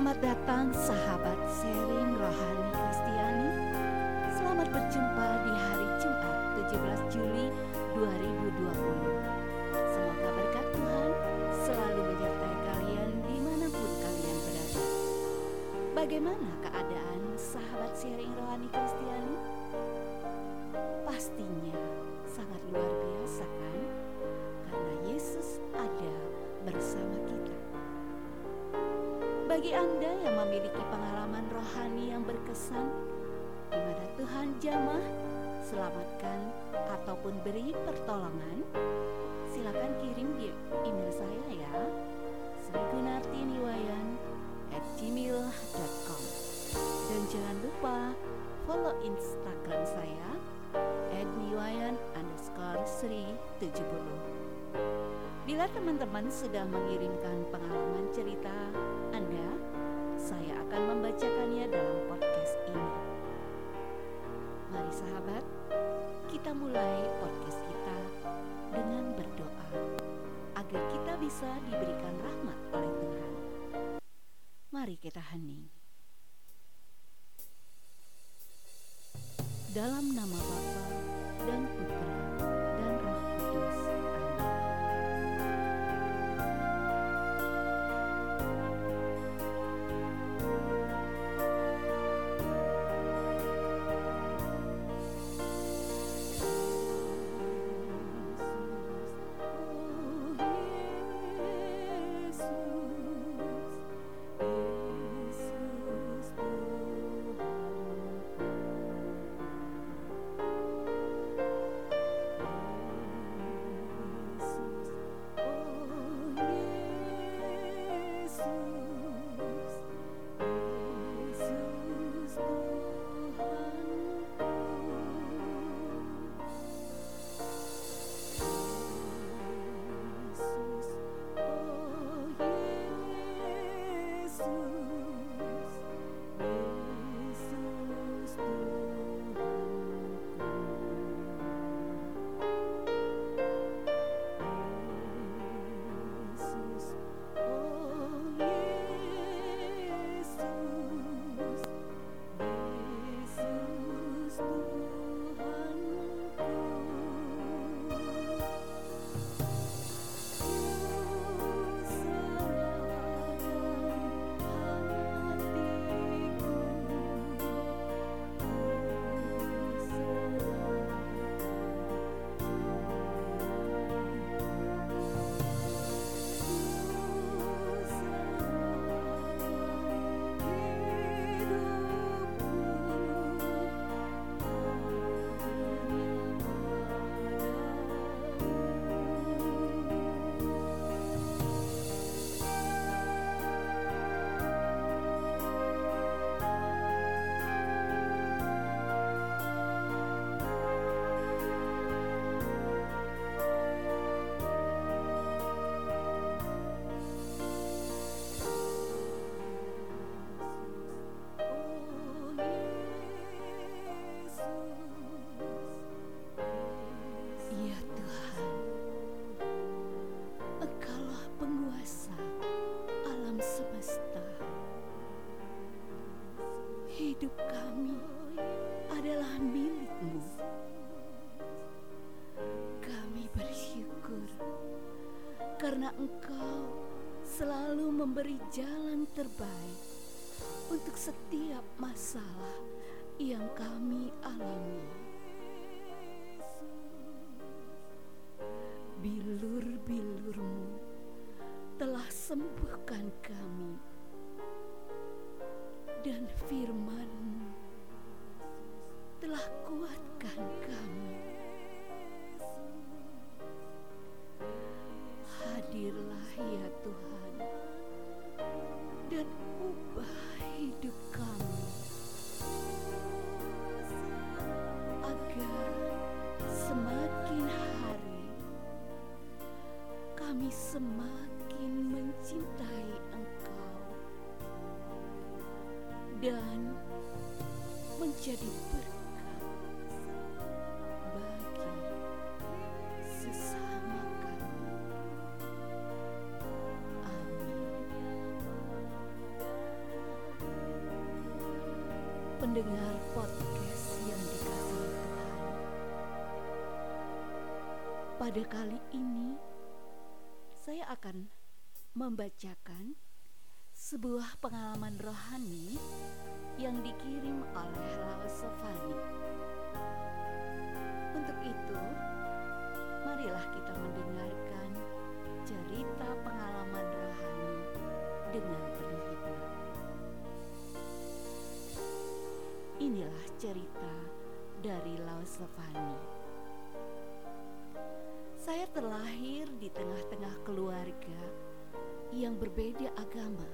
Selamat datang sahabat sharing rohani Kristiani. Selamat berjumpa di hari Jumat 17 Juli 2020. Semoga berkat Tuhan selalu menyertai kalian di mana pun kalian berada. Bagaimana keadaan sahabat sharing rohani Kristiani? Anda yang memiliki pengalaman rohani yang berkesan, di mana Tuhan jamah, selamatkan, ataupun beri pertolongan, silakan kirim di email saya ya, gmail.com Dan jangan lupa follow Instagram saya @niwayan_sri70. Bila teman-teman sudah mengirimkan pengalaman cerita Anda, saya akan membacakannya dalam podcast ini. Mari sahabat, kita mulai podcast kita dengan berdoa agar kita bisa diberikan rahmat oleh Tuhan. Mari kita hening. Dalam nama Bapa dan Ya karena Engkau selalu memberi jalan terbaik untuk setiap masalah yang kami alami. Bilur-bilurmu telah sembuhkan kami dan firmanmu telah kuatkan kami. Ya Tuhan Pada kali ini saya akan membacakan sebuah pengalaman rohani yang dikirim oleh Laos Sofani. Untuk itu, marilah kita mendengarkan cerita pengalaman rohani dengan penuh hikmat. Inilah cerita dari Laos Sofani. Saya terlahir di tengah-tengah keluarga yang berbeda agama.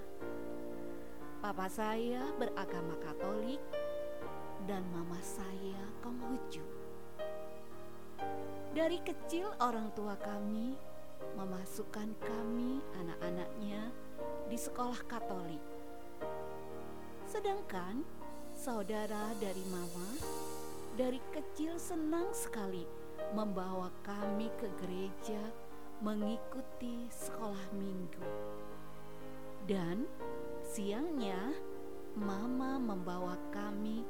Papa saya beragama Katolik dan mama saya Konghucu. Dari kecil orang tua kami memasukkan kami anak-anaknya di sekolah Katolik. Sedangkan saudara dari mama dari kecil senang sekali membawa kami ke gereja mengikuti sekolah minggu. Dan siangnya mama membawa kami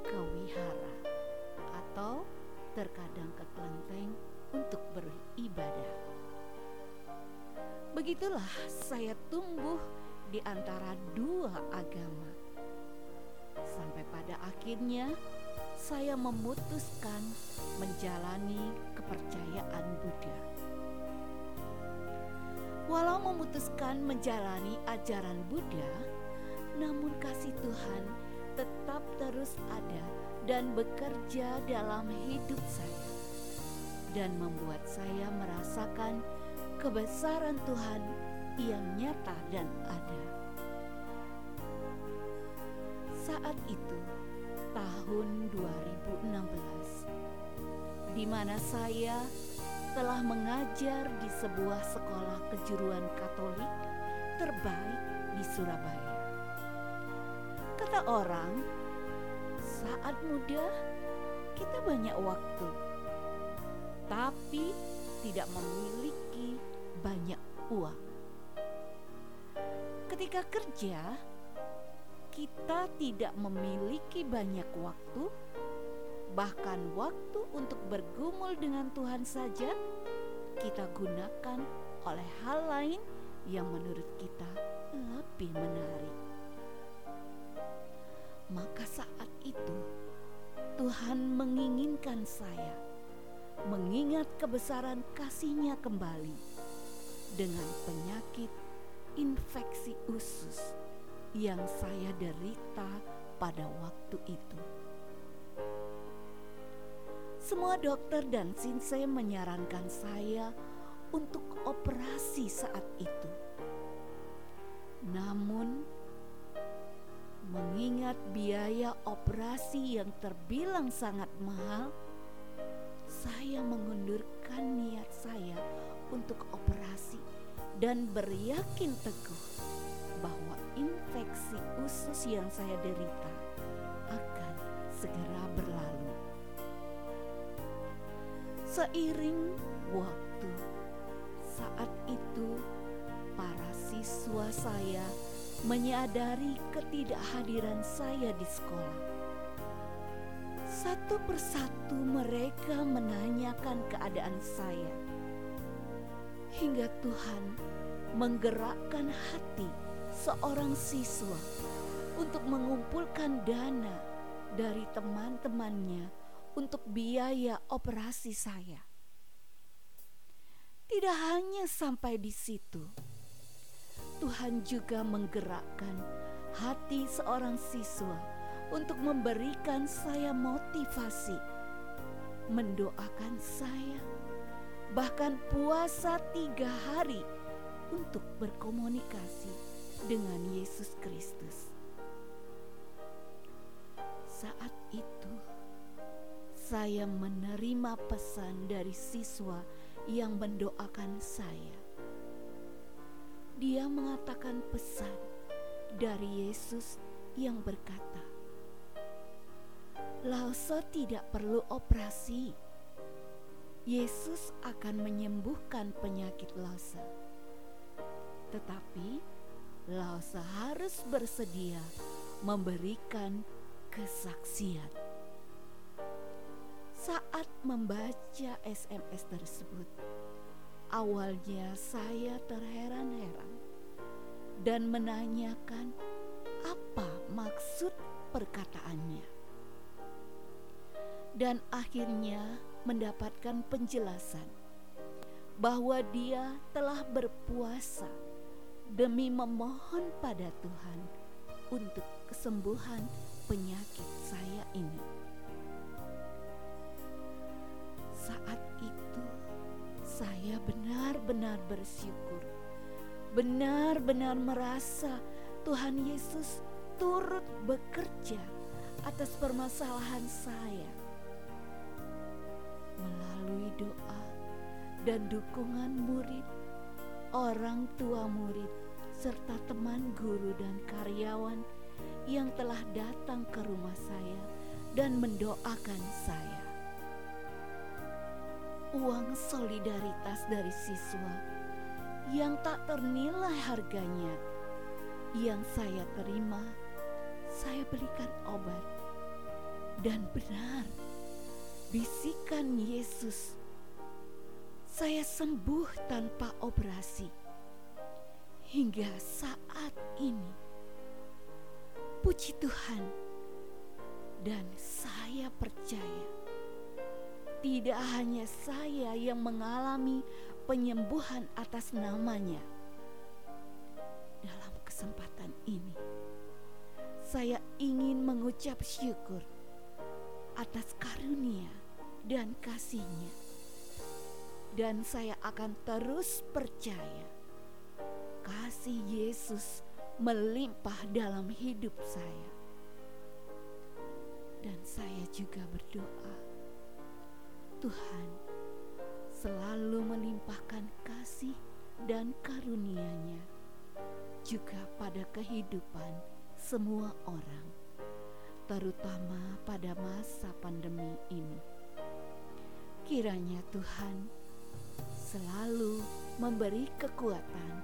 ke wihara atau terkadang ke kelenteng untuk beribadah. Begitulah saya tumbuh di antara dua agama. Sampai pada akhirnya saya memutuskan menjalani kepercayaan Buddha. Walau memutuskan menjalani ajaran Buddha, namun kasih Tuhan tetap terus ada dan bekerja dalam hidup saya dan membuat saya merasakan kebesaran Tuhan yang nyata dan ada. Saat itu, tahun 2016, di mana saya telah mengajar di sebuah sekolah kejuruan Katolik terbaik di Surabaya. Kata orang, saat muda kita banyak waktu, tapi tidak memiliki banyak uang. Ketika kerja, kita tidak memiliki banyak waktu, bahkan waktu untuk bergumul dengan Tuhan saja kita gunakan oleh hal lain yang menurut kita lebih menarik. Maka saat itu Tuhan menginginkan saya mengingat kebesaran kasihnya kembali dengan penyakit infeksi usus yang saya derita pada waktu itu. Semua dokter dan sinsei menyarankan saya untuk operasi saat itu. Namun, mengingat biaya operasi yang terbilang sangat mahal, saya mengundurkan niat saya untuk operasi dan beryakin teguh yang saya derita akan segera berlalu. Seiring waktu, saat itu para siswa saya menyadari ketidakhadiran saya di sekolah. Satu persatu mereka menanyakan keadaan saya, hingga Tuhan menggerakkan hati seorang siswa untuk mengumpulkan dana dari teman-temannya untuk biaya operasi saya. Tidak hanya sampai di situ, Tuhan juga menggerakkan hati seorang siswa untuk memberikan saya motivasi, mendoakan saya, bahkan puasa tiga hari untuk berkomunikasi dengan Yesus Kristus. Saat itu, saya menerima pesan dari siswa yang mendoakan saya. Dia mengatakan pesan dari Yesus yang berkata, "Laoso tidak perlu operasi. Yesus akan menyembuhkan penyakit Laosa. Tetapi Laosa harus bersedia memberikan kesaksian. Saat membaca SMS tersebut, awalnya saya terheran-heran dan menanyakan apa maksud perkataannya. Dan akhirnya mendapatkan penjelasan bahwa dia telah berpuasa demi memohon pada Tuhan untuk kesembuhan penyakit saya ini. Saat itu saya benar-benar bersyukur, benar-benar merasa Tuhan Yesus turut bekerja atas permasalahan saya melalui doa dan dukungan murid, orang tua murid, serta teman guru dan karyawan yang telah datang ke rumah saya dan mendoakan saya. Uang solidaritas dari siswa yang tak ternilai harganya yang saya terima, saya belikan obat. Dan benar, bisikan Yesus, saya sembuh tanpa operasi. Hingga saat ini, puji Tuhan, dan saya percaya tidak hanya saya yang mengalami penyembuhan atas namanya kesempatan ini, saya ingin mengucap syukur atas karunia dan kasihnya. Dan saya akan terus percaya kasih Yesus melimpah dalam hidup saya. Dan saya juga berdoa, Tuhan selalu melimpahkan kasih dan karunia-Nya juga pada kehidupan semua orang, terutama pada masa pandemi ini. Kiranya Tuhan selalu memberi kekuatan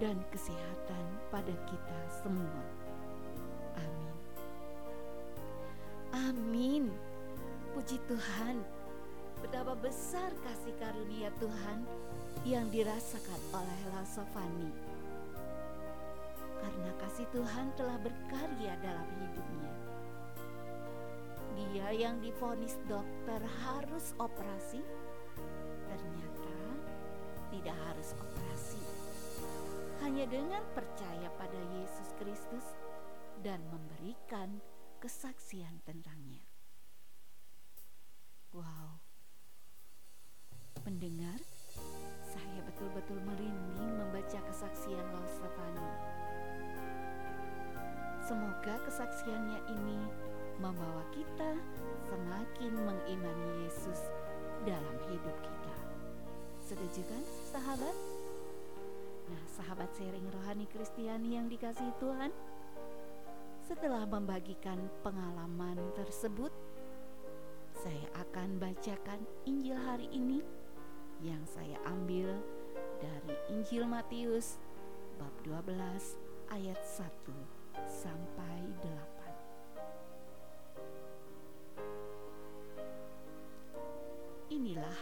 dan kesehatan pada kita semua. Amin. Amin. Puji Tuhan, betapa besar kasih karunia Tuhan yang dirasakan oleh Lasofani karena kasih Tuhan telah berkarya dalam hidupnya. Dia yang difonis dokter harus operasi, ternyata tidak harus operasi. Hanya dengan percaya pada Yesus Kristus dan memberikan kesaksian tentangnya. Membagikan pengalaman tersebut, saya akan bacakan Injil hari ini yang saya ambil dari Injil Matius bab 12 ayat 1 sampai 8. Inilah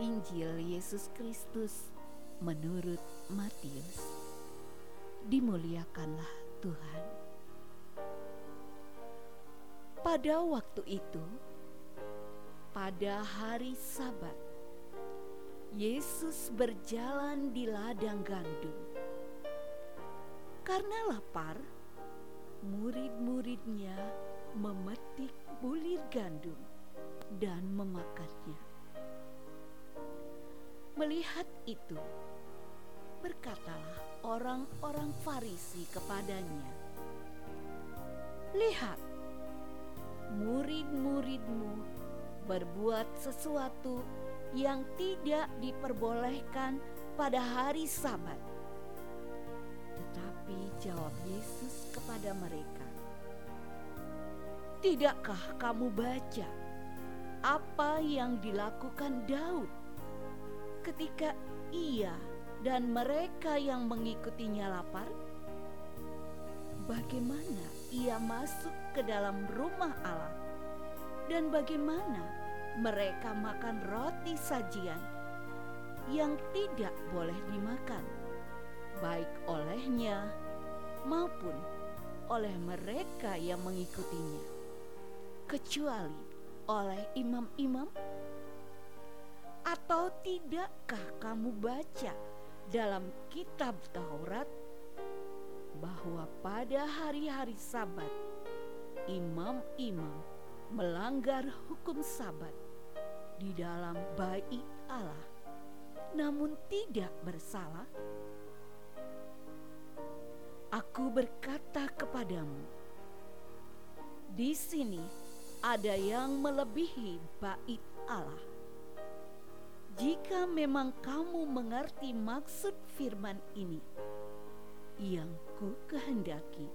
Injil Yesus Kristus menurut Matius. Dimuliakanlah Tuhan. Pada waktu itu, pada hari Sabat, Yesus berjalan di ladang gandum. Karena lapar, murid-muridnya memetik bulir gandum dan memakannya. Melihat itu, berkatalah orang-orang Farisi kepadanya, "Lihat, murid-muridmu berbuat sesuatu yang tidak diperbolehkan pada hari Sabat." Tetapi jawab Yesus kepada mereka, "Tidakkah kamu baca apa yang dilakukan Daud ketika ia dan mereka yang mengikutinya lapar? Bagaimana ia masuk ke dalam rumah Allah dan bagaimana mereka makan roti sajian yang tidak boleh dimakan, baik olehnya maupun oleh mereka yang mengikutinya, kecuali oleh imam-imam. Atau tidakkah kamu baca dalam kitab Taurat bahwa pada hari-hari Sabat imam-imam melanggar hukum Sabat di dalam baik Allah, namun tidak bersalah? Aku berkata kepadamu, di sini ada yang melebihi bait Allah. Jika memang kamu mengerti maksud firman ini, yang ku kehendaki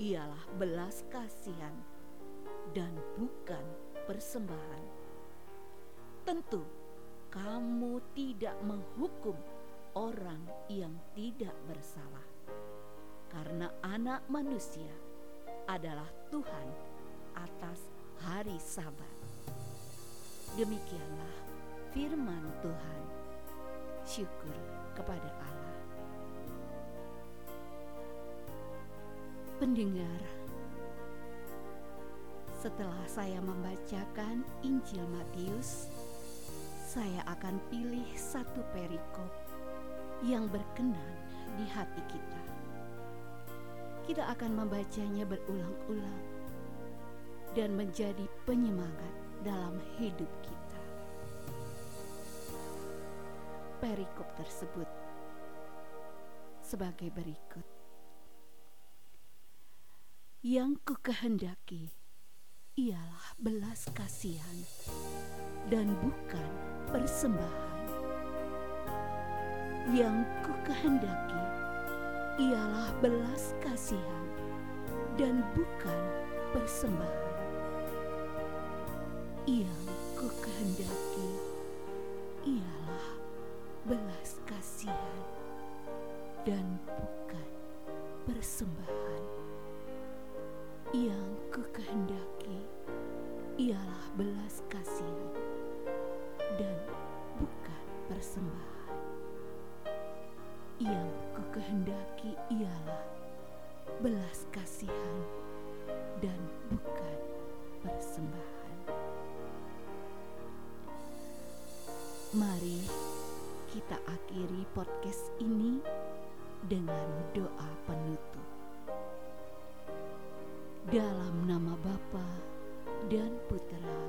ialah belas kasihan dan bukan persembahan. Tentu, kamu tidak menghukum orang yang tidak bersalah karena anak manusia adalah Tuhan atas hari Sabat. Demikianlah firman Tuhan. Syukur kepada Allah. Pendengar, setelah saya membacakan Injil Matius, saya akan pilih satu perikop yang berkenan di hati kita kita akan membacanya berulang-ulang dan menjadi penyemangat dalam hidup kita. Perikop tersebut sebagai berikut. Yang ku kehendaki ialah belas kasihan dan bukan persembahan. Yang ku kehendaki ialah belas kasihan dan bukan persembahan. Yang ku kehendaki ialah belas kasihan dan bukan persembahan. Yang ku kehendaki ialah belas kasihan dan bukan persembahan yang ku kehendaki ialah belas kasihan dan bukan persembahan. Mari kita akhiri podcast ini dengan doa penutup. Dalam nama Bapa dan Putra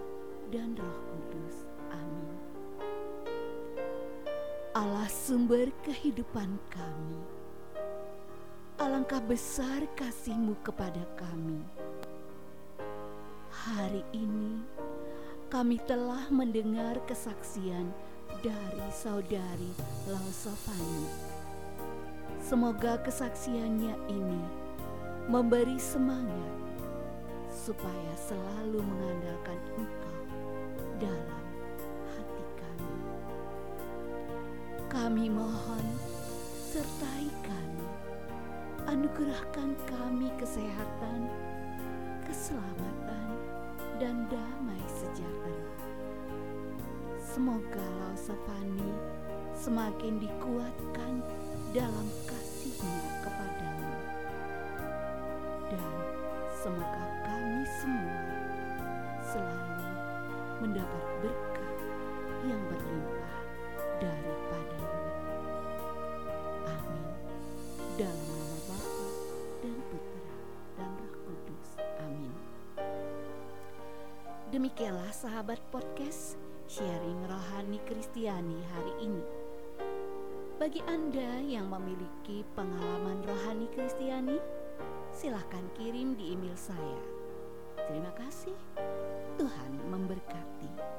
dan Roh Kudus. Amin. Allah sumber kehidupan kami. Alangkah besar kasihmu kepada kami. Hari ini kami telah mendengar kesaksian dari saudari Lausofani. Semoga kesaksiannya ini memberi semangat supaya selalu mengandalkan Engkau dalam Kami mohon, sertai kami, anugerahkan kami kesehatan, keselamatan, dan damai sejahtera. Semoga Lausafani semakin dikuatkan dalam kasihnya kepadamu. Dan semoga kami semua selalu mendapat berkat yang berlimpah daripada Amin. Dalam nama Bapa dan Putra dan Roh Kudus. Amin. Demikianlah sahabat podcast sharing rohani Kristiani hari ini. Bagi Anda yang memiliki pengalaman rohani Kristiani, silahkan kirim di email saya. Terima kasih. Tuhan memberkati.